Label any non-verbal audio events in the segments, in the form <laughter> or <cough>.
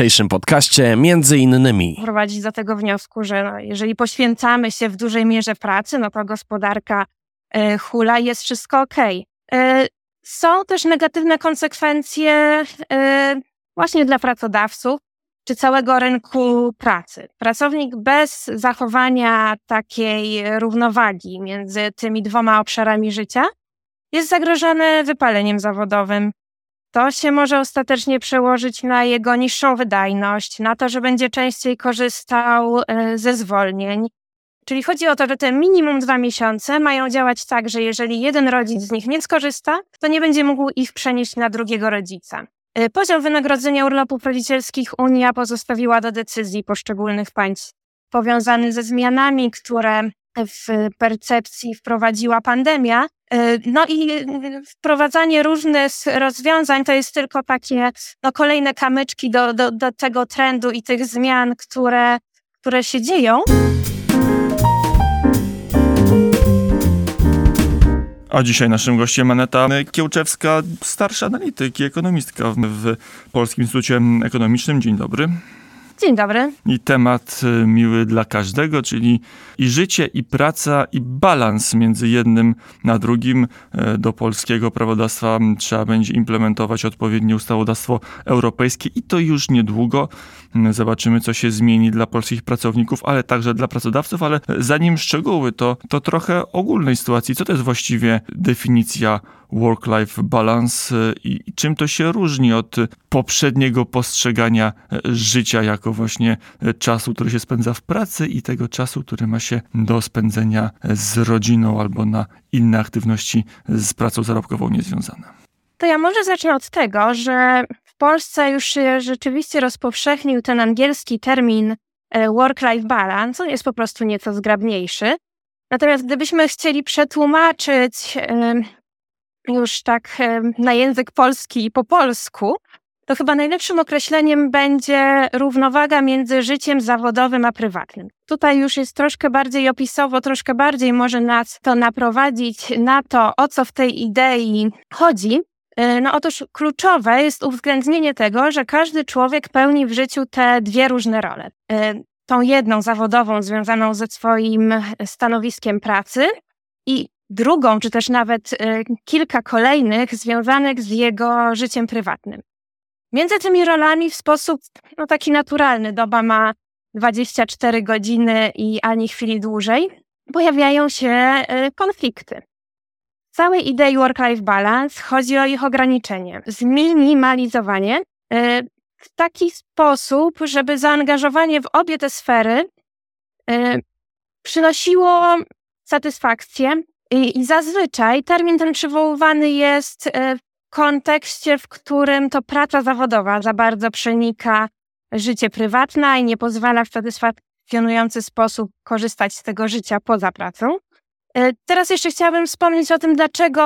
dzisiejszym podcaście między innymi prowadzić do tego wniosku, że no, jeżeli poświęcamy się w dużej mierze pracy, no to gospodarka y, hula jest wszystko ok. Y, są też negatywne konsekwencje y, właśnie dla pracodawców czy całego rynku pracy. Pracownik bez zachowania takiej równowagi między tymi dwoma obszarami życia jest zagrożony wypaleniem zawodowym. To się może ostatecznie przełożyć na jego niższą wydajność, na to, że będzie częściej korzystał e, ze zwolnień. Czyli chodzi o to, że te minimum dwa miesiące mają działać tak, że jeżeli jeden rodzic z nich nie skorzysta, to nie będzie mógł ich przenieść na drugiego rodzica. E, poziom wynagrodzenia urlopów rodzicielskich Unia pozostawiła do decyzji poszczególnych państw. Powiązany ze zmianami, które w percepcji wprowadziła pandemia. E, no i wprowadzanie różnych rozwiązań to jest tylko takie no, kolejne kamyczki do, do, do tego trendu i tych zmian, które, które się dzieją. A dzisiaj naszym gościem Aneta Kiełczewska, starsza analityk i ekonomistka w Polskim Instytucie Ekonomicznym. Dzień dobry. Dzień dobry. I temat y, miły dla każdego, czyli i życie, i praca, i balans między jednym na drugim. Y, do polskiego prawodawstwa trzeba będzie implementować odpowiednie ustawodawstwo europejskie i to już niedługo. Y, zobaczymy, co się zmieni dla polskich pracowników, ale także dla pracodawców. Ale zanim szczegóły, to, to trochę ogólnej sytuacji. Co to jest właściwie definicja work-life balance i czym to się różni od poprzedniego postrzegania życia jako właśnie czasu, który się spędza w pracy i tego czasu, który ma się do spędzenia z rodziną albo na inne aktywności z pracą zarobkową niezwiązane. To ja może zacznę od tego, że w Polsce już się rzeczywiście rozpowszechnił ten angielski termin e, work-life balance. On jest po prostu nieco zgrabniejszy. Natomiast gdybyśmy chcieli przetłumaczyć już tak na język polski i po polsku, to chyba najlepszym określeniem będzie równowaga między życiem zawodowym a prywatnym. Tutaj już jest troszkę bardziej opisowo, troszkę bardziej może nas to naprowadzić na to, o co w tej idei chodzi. E, no otóż kluczowe jest uwzględnienie tego, że każdy człowiek pełni w życiu te dwie różne role. E, tą jedną zawodową związaną ze swoim stanowiskiem pracy i drugą, czy też nawet y, kilka kolejnych związanych z jego życiem prywatnym. Między tymi rolami w sposób no, taki naturalny, doba ma 24 godziny i ani chwili dłużej, pojawiają się y, konflikty. W całej idei work-life balance chodzi o ich ograniczenie, zminimalizowanie y, w taki sposób, żeby zaangażowanie w obie te sfery przynosiło satysfakcję, i, zazwyczaj termin ten przywoływany jest kontekście, w którym to praca zawodowa za bardzo przenika życie prywatne i nie pozwala w satysfakcjonujący sposób korzystać z tego życia poza pracą. E, teraz jeszcze chciałabym wspomnieć o tym, dlaczego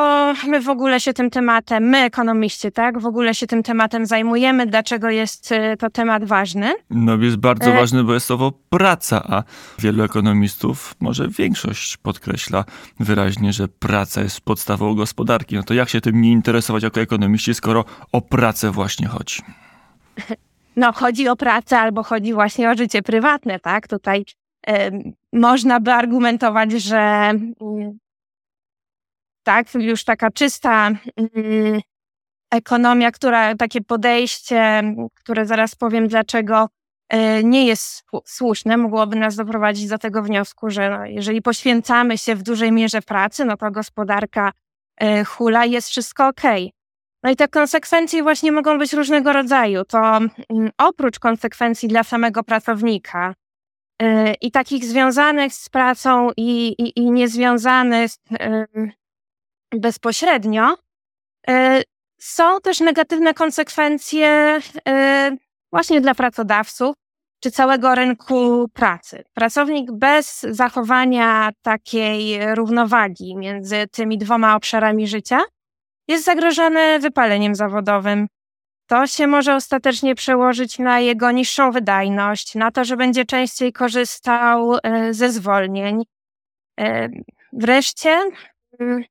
my w ogóle się tym tematem, my ekonomiści, tak, w ogóle się tym tematem zajmujemy, dlaczego jest e, to temat ważny. No jest bardzo e... ważny, bo jest słowo praca, a wielu ekonomistów, może większość podkreśla wyraźnie, że praca jest podstawą gospodarki. No to jak się tym nie interesować jako ekonomiści, skoro o pracę właśnie chodzi? No chodzi o pracę albo chodzi właśnie o życie prywatne, tak? Tutaj można by argumentować, że mm, tak, już taka czysta mm, ekonomia, która takie podejście, które zaraz powiem dlaczego e, nie jest słuszne, mogłoby nas doprowadzić do tego wniosku, że jeżeli poświęcamy się w dużej mierze pracy, no to gospodarka e, hula jest wszystko ok. No i te konsekwencje właśnie mogą być różnego rodzaju. To mm, oprócz konsekwencji dla samego pracownika, i takich związanych z pracą i, i, i niezwiązanych bezpośrednio, y, są też negatywne konsekwencje y, właśnie dla pracodawców czy całego rynku pracy. Pracownik bez zachowania takiej równowagi między tymi dwoma obszarami życia jest zagrożony wypaleniem zawodowym, to się może ostatecznie przełożyć na jego niższą wydajność, na to, że będzie częściej korzystał e, ze zwolnień. E, wreszcie mm,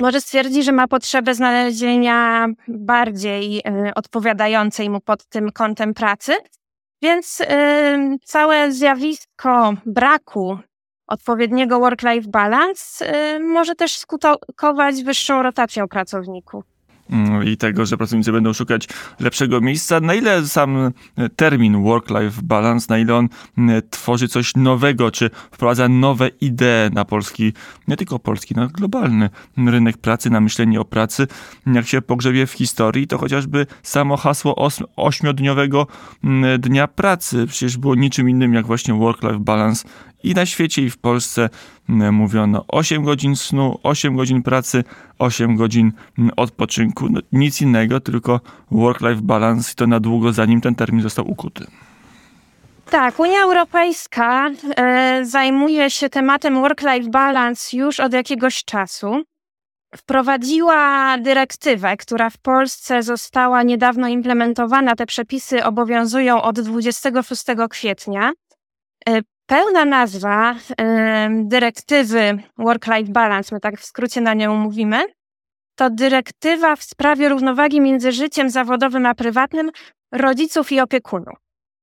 może stwierdzi, że ma potrzebę znalezienia bardziej y, odpowiadającej mu pod tym kątem pracy. Więc całe zjawisko braku odpowiedniego work-life balance może też skutkować wyższą rotacją pracowników. Mm, i tego, że pracownicy będą szukać lepszego miejsca. Na ile sam termin work-life balance, na ile on tworzy coś nowego, czy wprowadza nowe idee na polski, nie tylko polski, na globalny rynek pracy, na myślenie o pracy. Jak się pogrzebie w historii, to chociażby samo hasło ośmiodniowego dnia pracy przecież było niczym innym jak właśnie work-life balance i na świecie, i w Polsce mówiono 8 godzin snu, 8 godzin pracy, 8 godzin odpoczynku. No, nic innego, tylko work-life balance i to na długo, zanim ten termin został ukuty. Tak, Unia Europejska e, zajmuje się tematem work-life balance już od jakiegoś czasu. Wprowadziła dyrektywę, która w Polsce została niedawno implementowana. Te przepisy obowiązują od 26 kwietnia. Pełna nazwa dyrektywy Work-Life Balance, my tak w skrócie na nią mówimy, to dyrektywa w sprawie równowagi między życiem zawodowym a prywatnym rodziców i opiekunów.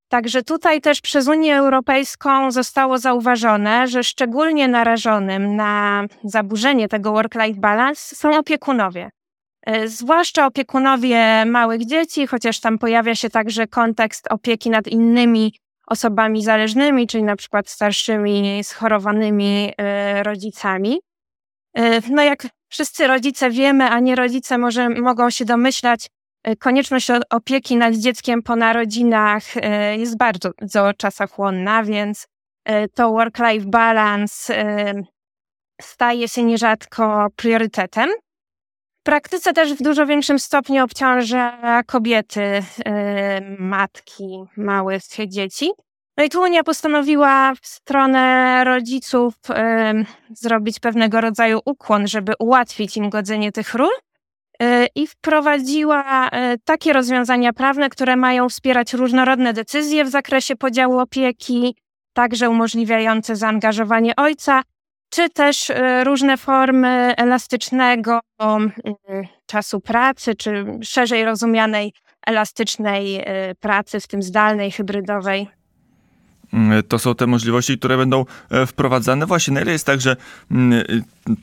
Także tutaj też przez Unię Europejską zostało zauważone, że szczególnie narażonym na zaburzenie tego work-life balance są opiekunowie. E, zwłaszcza opiekunowie małych dzieci, chociaż tam pojawia się także kontekst opieki nad innymi osobami zależnymi, czyli na przykład starszymi, schorowanymi e, rodzicami. E, no jak wszyscy rodzice wiemy, a nie rodzice może mogą się domyślać, e, konieczność opieki nad dzieckiem po narodzinach jest bardzo, czasochłonna, więc to work-life balance staje się nierzadko priorytetem. Praktyce też w dużo większym stopniu obciąża kobiety, matki małych dzieci. No i tu Unia postanowiła w stronę rodziców zrobić pewnego rodzaju ukłon, żeby ułatwić im godzenie tych ról y, i wprowadziła y, takie rozwiązania prawne, które mają wspierać różnorodne decyzje w zakresie podziału opieki, także umożliwiające zaangażowanie ojca, czy też y, różne formy elastycznego czasu pracy, czy szerzej rozumianej elastycznej pracy, w tym zdalnej, hybrydowej. Mm, to są te możliwości, które będą e, wprowadzane. Właśnie, na ile jest tak, że mm,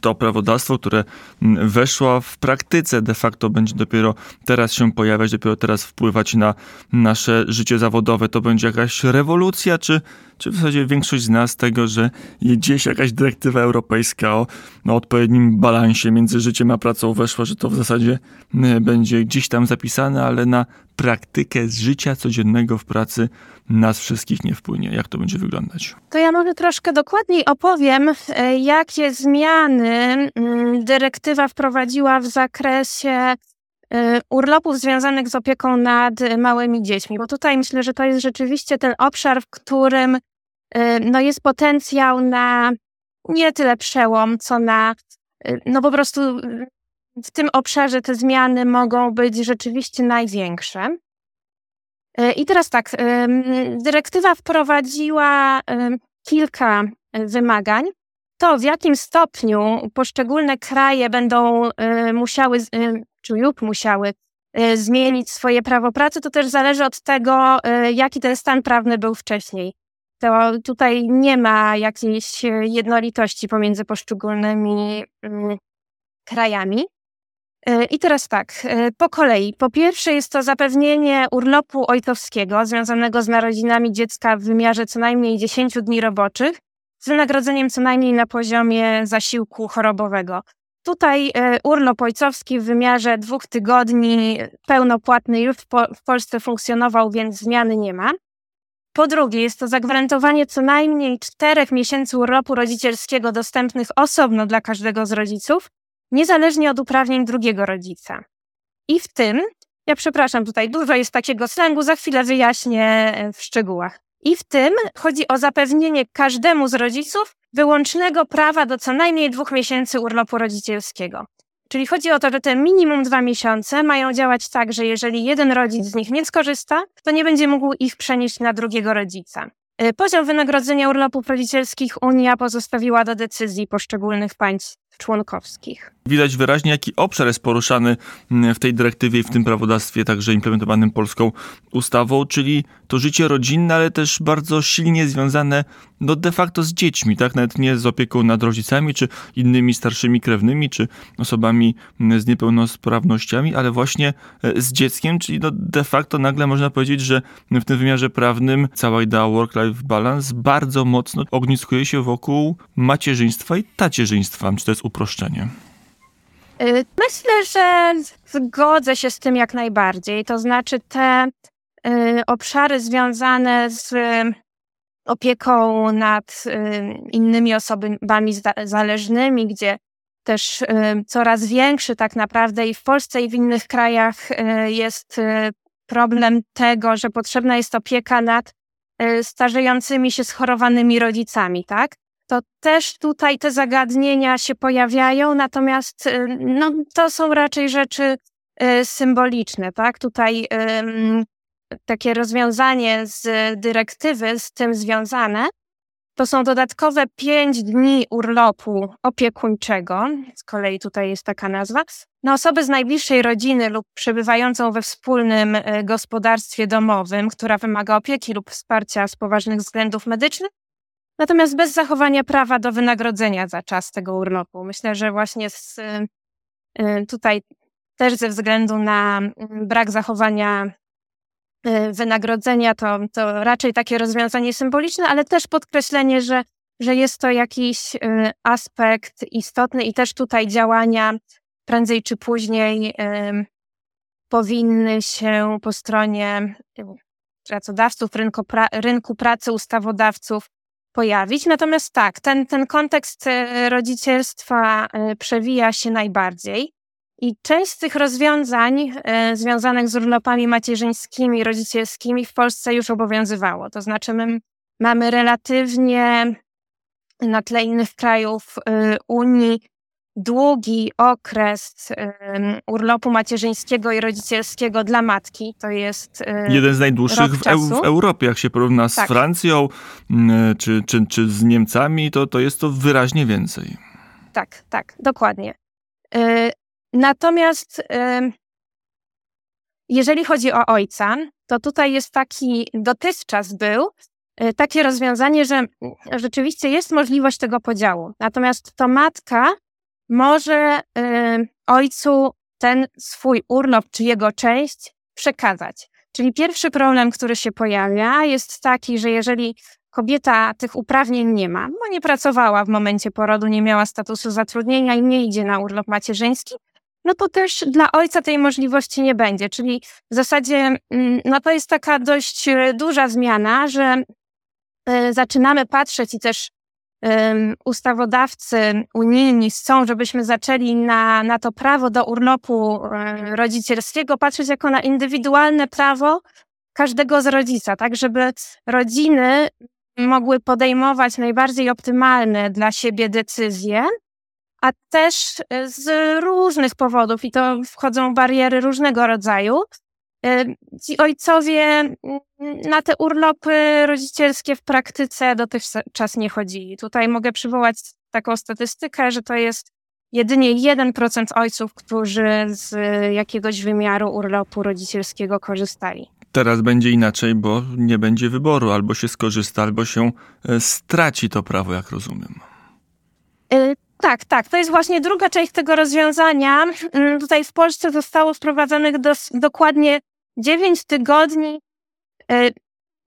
to prawodawstwo, które mm, weszło w praktyce, de facto będzie dopiero teraz się pojawiać, dopiero teraz wpływać na nasze życie zawodowe, to będzie jakaś rewolucja, czy, czy w zasadzie większość z nas tego, że gdzieś jakaś dyrektywa europejska o, odpowiednim balansie między życiem a pracą weszła, że to w zasadzie będzie gdzieś tam zapisane, ale na praktykę z życia codziennego w pracy nas wszystkich nie wpłynie. Jak to będzie wyglądać? To ja może troszkę dokładniej opowiem, e, jakie zmiany mm, dyrektywa wprowadziła w zakresie e, urlopów związanych z opieką nad małymi dziećmi, bo tutaj myślę, że to jest rzeczywiście ten obszar, w którym e, no, jest potencjał na nie tyle przełom, co na no po prostu w tym obszarze te zmiany mogą być rzeczywiście największe. E, I teraz tak, dyrektywa wprowadziła kilka wymagań. To, w jakim stopniu poszczególne kraje będą e, musiały, czy lub musiały e, zmienić swoje prawo pracy, to też zależy od tego, jaki ten stan prawny był wcześniej. To tutaj nie ma jakiejś jednolitości pomiędzy poszczególnymi krajami. E, I teraz tak, e, po kolei. Po pierwsze jest to zapewnienie urlopu ojcowskiego związanego z narodzinami dziecka w wymiarze co najmniej 10 dni roboczych z wynagrodzeniem co najmniej na poziomie zasiłku chorobowego. Tutaj e, urlop ojcowski w wymiarze dwóch tygodni pełnopłatny już w, po, w Polsce funkcjonował, więc zmiany nie ma. Po drugie, jest to zagwarantowanie co najmniej czterech miesięcy urlopu rodzicielskiego dostępnych osobno dla każdego z rodziców, niezależnie od uprawnień drugiego rodzica. I w tym, ja przepraszam, tutaj dużo jest takiego slangu, za chwilę wyjaśnię e, w szczegółach. I w tym chodzi o zapewnienie każdemu z rodziców wyłącznego prawa do co najmniej dwóch miesięcy urlopu rodzicielskiego. Czyli chodzi o to, że te minimum dwa miesiące mają działać tak, że jeżeli jeden rodzic z nich nie skorzysta, to nie będzie mógł ich przenieść na drugiego rodzica. E, poziom wynagrodzenia urlopów rodzicielskich Unia pozostawiła do decyzji poszczególnych państw członkowskich. Widać wyraźnie, jaki obszar jest poruszany mm, w tej dyrektywie i w tym prawodawstwie, także implementowanym polską ustawą, czyli to życie rodzinne, ale też bardzo silnie związane no de facto z dziećmi, tak? Nawet nie z opieką nad rodzicami, czy innymi starszymi krewnymi, czy osobami mm, z niepełnosprawnościami, ale właśnie e, z dzieckiem, czyli no de facto nagle można powiedzieć, że w tym wymiarze prawnym cała idea work-life balance bardzo mocno ogniskuje się wokół macierzyństwa i tacierzyństwa. Czy to jest uproszczenie? Y, myślę, że zgodzę się z tym jak najbardziej. To znaczy te y, obszary związane z y, opieką nad innymi osobami zależnymi, gdzie też coraz większy tak naprawdę i w Polsce i w innych krajach jest problem tego, że potrzebna jest opieka nad starzejącymi się schorowanymi rodzicami, tak? To też tutaj te zagadnienia się pojawiają, natomiast y, no, to są raczej rzeczy y, symboliczne, tak? Tutaj takie rozwiązanie z dyrektywy z tym związane. To są dodatkowe pięć dni urlopu opiekuńczego, z kolei tutaj jest taka nazwa, na osoby z najbliższej rodziny lub przebywającą we wspólnym y, gospodarstwie domowym, która wymaga opieki lub wsparcia z poważnych względów medycznych, Natomiast bez zachowania prawa do wynagrodzenia za czas tego urlopu. Myślę, że właśnie z, y, y, tutaj też ze względu na mm, brak zachowania y, wynagrodzenia, to, to raczej takie rozwiązanie symboliczne, ale też podkreślenie, że, że jest to jakiś aspekt istotny i też tutaj działania prędzej czy później powinny się po stronie pracodawców, rynku, pra, rynku pracy, ustawodawców pojawić. Natomiast tak, ten, ten kontekst e, rodzicielstwa e, przewija się najbardziej. I część z tych rozwiązań e, związanych z urlopami macierzyńskimi, rodzicielskimi w Polsce już obowiązywało. To znaczy, my mamy relatywnie na tle innych krajów Unii długi okres urlopu macierzyńskiego i rodzicielskiego dla matki. To jest y, jeden z najdłuższych w, w, Europie, jak się porówna z tak. Francją czy, czy, czy z Niemcami, to, to jest to wyraźnie więcej. Tak, tak, dokładnie. Y, natomiast jeżeli chodzi o ojca, to tutaj jest taki, dotychczas był y, takie rozwiązanie, że rzeczywiście jest możliwość tego podziału. Natomiast to matka może y, ojcu ten swój urlop czy jego część przekazać. Czyli pierwszy problem, który się pojawia, jest taki, że jeżeli kobieta tych uprawnień nie ma, bo nie pracowała w momencie porodu, nie miała statusu zatrudnienia i nie idzie na urlop macierzyński, no to też dla ojca tej możliwości nie będzie. Czyli w zasadzie mm, no to jest taka dość y, duża zmiana, że y, zaczynamy patrzeć i też ustawodawcy unijni chcą, żebyśmy zaczęli na, na to prawo do urlopu rodzicielskiego patrzeć jako na indywidualne prawo każdego z rodzica, tak żeby rodziny mogły podejmować najbardziej optymalne dla siebie decyzje, a też z różnych powodów, i to wchodzą bariery różnego rodzaju, Ci ojcowie mm, na te urlopy rodzicielskie w praktyce dotychczas nie chodzili. Tutaj mogę przywołać taką statystykę, że to jest jedynie 1% ojców, którzy z jakiegoś wymiaru urlopu rodzicielskiego korzystali. Teraz będzie inaczej, bo nie będzie wyboru. Albo się skorzysta, albo się e, straci to prawo, jak rozumiem. Y, tak, tak. To jest właśnie druga część tego rozwiązania. Mm, tutaj w Polsce zostało wprowadzonych do, dokładnie dziewięć tygodni y,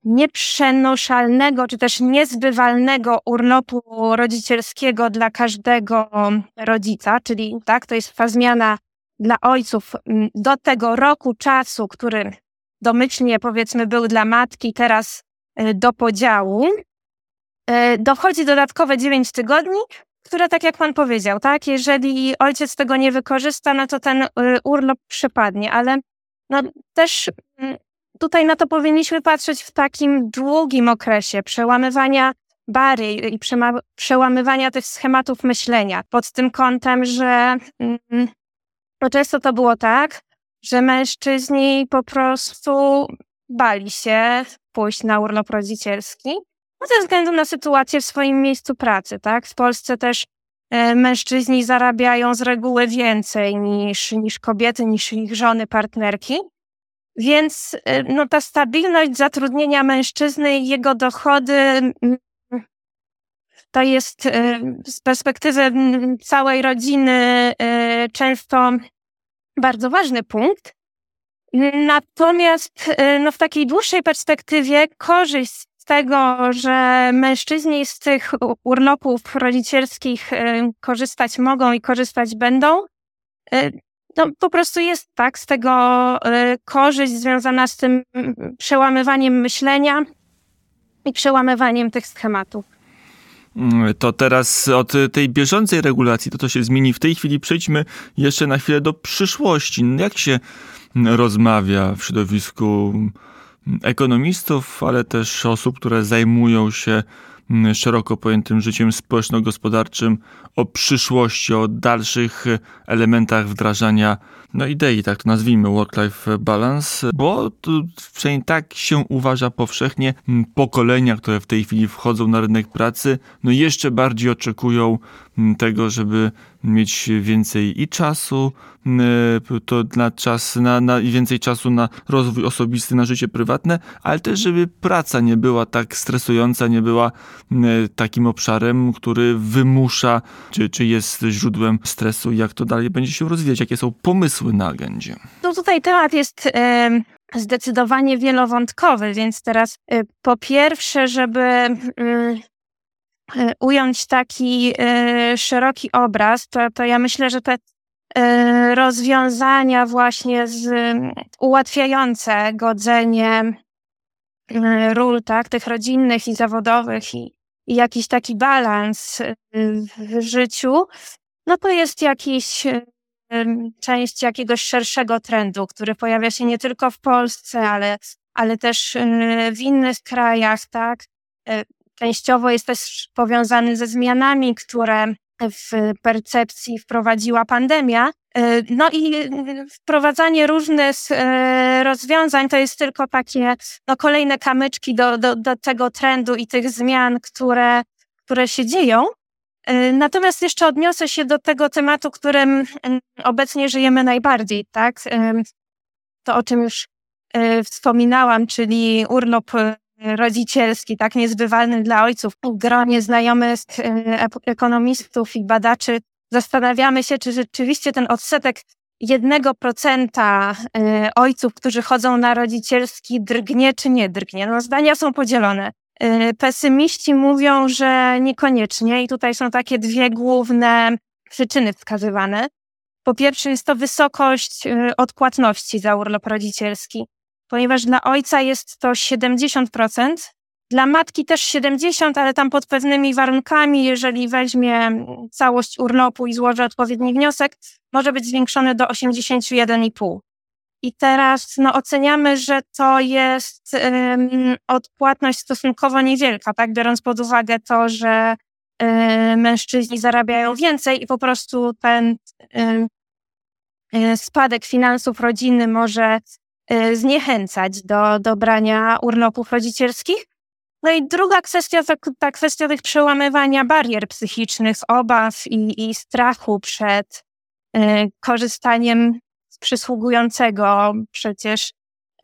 nieprzenoszalnego, czy też niezbywalnego urlopu rodzicielskiego dla każdego rodzica, czyli tak, to jest ta zmiana dla ojców mm, do tego roku czasu, który domyślnie powiedzmy był dla matki, teraz y, do podziału. Y, dochodzi dodatkowe 9 tygodni, które tak jak pan powiedział, tak, jeżeli ojciec tego nie wykorzysta, no to ten urlop przepadnie, ale no też mm, tutaj na to powinniśmy patrzeć w takim długim okresie przełamywania barier i przełamywania tych schematów myślenia pod tym kątem, że mm, no często to było tak, że mężczyźni po prostu bali się pójść na urlop rodzicielski no ze względu na sytuację w swoim miejscu pracy, tak? W Polsce też mężczyźni zarabiają z reguły więcej niż, niż kobiety, niż ich żony, partnerki. Więc e, no, ta stabilność zatrudnienia mężczyzny i jego dochody mm, to jest e, z perspektywy mm, całej rodziny często bardzo ważny punkt. Natomiast no, w takiej dłuższej perspektywie korzyść tego, że mężczyźni z tych urlopów rodzicielskich korzystać mogą i korzystać będą, no, po prostu jest tak z tego korzyść związana z tym przełamywaniem myślenia i przełamywaniem tych schematów. Mm, to teraz od tej bieżącej regulacji, to to się zmieni w tej chwili, przejdźmy jeszcze na chwilę do przyszłości. Jak się rozmawia w środowisku ekonomistów, ale też osób, które zajmują się mm, szeroko pojętym życiem społeczno-gospodarczym, o przyszłości, o dalszych elementach wdrażania no idei, tak to nazwijmy, work-life balance, bo przynajmniej tak się uważa powszechnie, pokolenia, które w tej chwili wchodzą na rynek pracy, no jeszcze bardziej oczekują tego, żeby mieć więcej i czasu, to na czas, na, na więcej czasu na rozwój osobisty, na życie prywatne, ale też, żeby praca nie była tak stresująca, nie była takim obszarem, który wymusza, czy, czy jest źródłem stresu, jak to dalej będzie się rozwijać, jakie są pomysły na agendzie. No tutaj temat jest y, zdecydowanie wielowątkowy, więc teraz y, po pierwsze, żeby y, ująć taki szeroki obraz, to, to ja myślę, że te rozwiązania właśnie z, ułatwiające godzenie ról, tak, tych rodzinnych i zawodowych i, i jakiś taki balans w życiu, no to jest jakiś część jakiegoś szerszego trendu, który pojawia się nie tylko w Polsce, ale, ale też w innych krajach, tak? Częściowo jest też powiązany ze zmianami, które w percepcji wprowadziła pandemia. E, no i wprowadzanie różnych e, rozwiązań to jest tylko takie no, kolejne kamyczki do, do, do tego trendu i tych zmian, które, które się dzieją. E, natomiast jeszcze odniosę się do tego tematu, którym obecnie żyjemy najbardziej, tak? To, o czym już wspominałam, czyli urlop rodzicielski, tak niezbywalny dla ojców. W gronie znajomych ekonomistów i badaczy zastanawiamy się, czy rzeczywiście ten odsetek jednego procenta ojców, którzy chodzą na rodzicielski, drgnie czy nie drgnie. No, zdania są podzielone. Pesymiści mówią, że niekoniecznie i tutaj są takie dwie główne przyczyny wskazywane. Po pierwsze jest to wysokość odpłatności za urlop rodzicielski, ponieważ dla ojca jest to 70%, dla matki też 70, ale tam pod pewnymi warunkami, jeżeli weźmie całość urlopu i złoży odpowiedni wniosek, może być zwiększony do 81,5. I teraz no, oceniamy, że to jest um, odpłatność stosunkowo niewielka, tak? biorąc pod uwagę to, że mężczyźni zarabiają więcej i po prostu ten um, spadek finansów rodziny może zniechęcać do, do brania urlopów rodzicielskich. No i druga kwestia to ta kwestia tych przełamywania barier psychicznych, obaw i, i strachu przed korzystaniem przysługującego przecież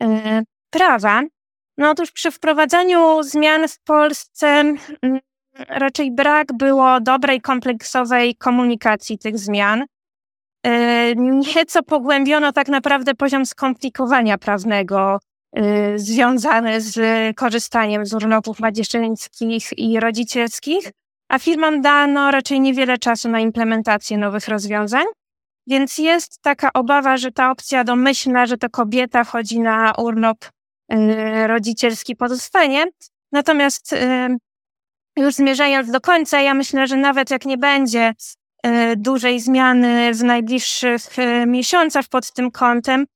e, prawa. No otóż przy wprowadzaniu zmian w Polsce mm, raczej brak było dobrej, kompleksowej komunikacji tych zmian. Nieco pogłębiono tak naprawdę poziom skomplikowania prawnego e, związany z korzystaniem z urlopów macierzyńskich i rodzicielskich, a firmom dano raczej niewiele czasu na implementację nowych rozwiązań. Więc jest taka obawa, że ta opcja domyślna, że to kobieta chodzi na urlop y, rodzicielski pozostanie. Natomiast y, już zmierzając do końca, ja myślę, że nawet jak nie będzie y, dużej zmiany w najbliższych miesiącach pod tym kątem,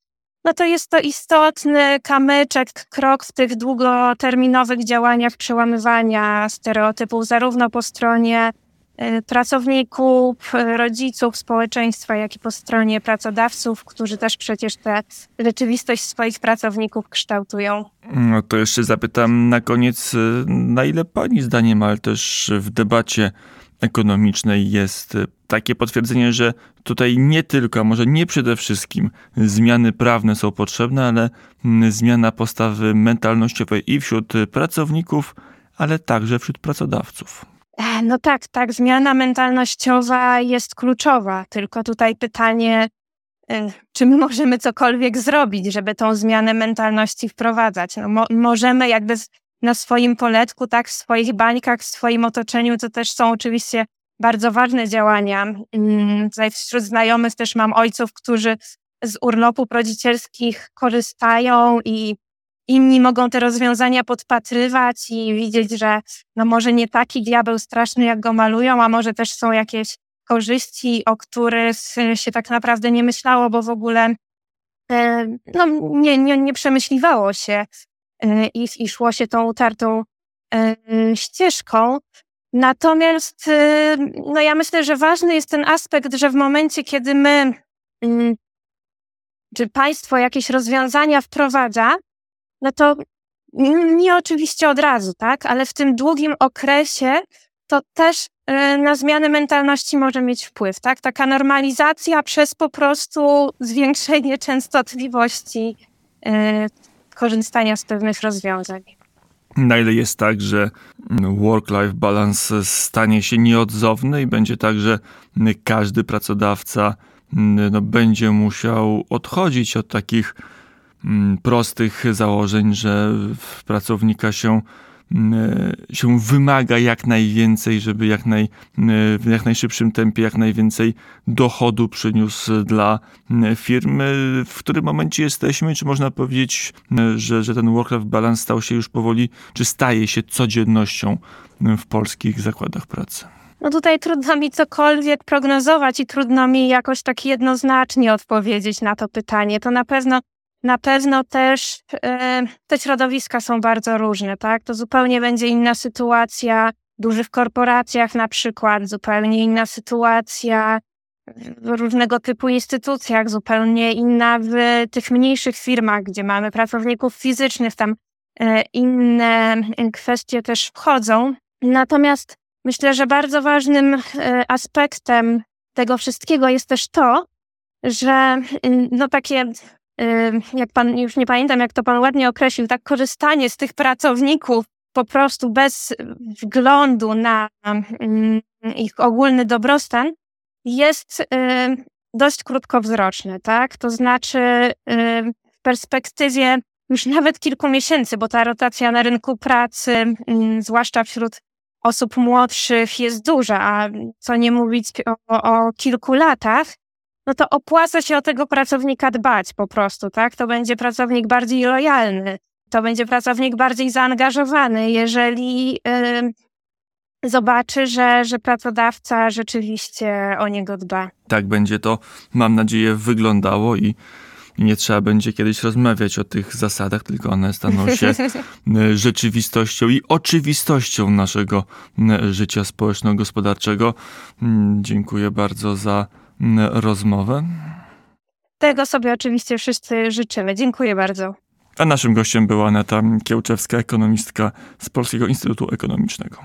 no to jest to istotny kamyczek, krok w tych długoterminowych działaniach przełamywania stereotypów, zarówno po stronie Y, pracowników, rodziców, społeczeństwa, jak i po stronie pracodawców, którzy też przecież tę rzeczywistość swoich pracowników kształtują. No to jeszcze zapytam na koniec, na ile Pani zdaniem, ale też w debacie ekonomicznej jest e, takie potwierdzenie, że tutaj nie tylko, a może nie przede wszystkim zmiany prawne są potrzebne, ale mm, zmiana postawy mentalnościowej i wśród pracowników, ale także wśród pracodawców. E, No tak, tak, zmiana mentalnościowa jest kluczowa, tylko tutaj pytanie, e, czy my możemy cokolwiek zrobić, żeby tą zmianę mentalności wprowadzać. No, mo możemy jakby na swoim poletku, tak, w swoich bańkach, w swoim otoczeniu, to też są oczywiście bardzo ważne działania. Mm, Tutaj wśród znajomych też mam ojców, którzy z urlopów rodzicielskich korzystają i inni mogą te rozwiązania podpatrywać i widzieć, że no może nie taki diabeł straszny, jak go malują, a może też są jakieś korzyści, o których się tak naprawdę nie myślało, bo w ogóle e, no, nie, nie, nie przemyśliwało się i, i szło się tą utartą e, ścieżką. Natomiast e, no ja myślę, że ważny jest ten aspekt, że w momencie, kiedy my, mm, czy państwo jakieś rozwiązania wprowadza, no to nie oczywiście od razu, tak, ale w tym długim okresie to też e, na zmianę mentalności może mieć wpływ, tak? Taka normalizacja przez po prostu zwiększenie częstotliwości korzystania z pewnych rozwiązań. Na ile jest tak, że work-life balance stanie się nieodzowny i będzie tak, że każdy pracodawca no, będzie musiał odchodzić od takich mm, prostych założeń, że pracownika się, się wymaga jak najwięcej, żeby jak, naj, mm, w jak najszybszym tempie jak najwięcej dochodu przyniósł dla mm, firmy. W którym momencie jesteśmy? Czy można powiedzieć, mm, że, że ten work-life balance stał się już powoli, czy staje się codziennością mm, w polskich zakładach pracy? No tutaj trudno mi cokolwiek prognozować i trudno mi jakoś tak jednoznacznie odpowiedzieć na to pytanie. To na pewno, na pewno też e, te środowiska są bardzo różne, tak? To zupełnie będzie inna sytuacja w dużych korporacjach na przykład, zupełnie inna sytuacja w różnego typu instytucjach, zupełnie inna w tych mniejszych firmach, gdzie mamy pracowników fizycznych, tam e, inne kwestie też wchodzą. Natomiast Myślę, że bardzo ważnym e, aspektem tego wszystkiego jest też to, że no takie, jak pan, już nie pamiętam, jak to pan ładnie określił, tak korzystanie z tych pracowników po prostu bez wglądu na mm, ich ogólny dobrostan jest dość krótkowzroczne, tak? To znaczy w perspektywie już nawet kilku miesięcy, bo ta rotacja na rynku pracy, mm, zwłaszcza wśród osób młodszych jest duża, a co nie mówić o, o kilku latach, no to opłaca się o tego pracownika dbać po prostu, tak? To będzie pracownik bardziej lojalny, to będzie pracownik bardziej zaangażowany, jeżeli y, zobaczy, że, że pracodawca rzeczywiście o niego dba. Tak będzie to, mam nadzieję, wyglądało i nie trzeba będzie kiedyś rozmawiać o tych zasadach, tylko one staną się <laughs> rzeczywistością i oczywistością naszego życia społeczno-gospodarczego. Dziękuję bardzo za rozmowę. Tego sobie oczywiście wszyscy życzymy. Dziękuję bardzo. A naszym gościem była Aneta Kiełczewska, ekonomistka z Polskiego Instytutu Ekonomicznego.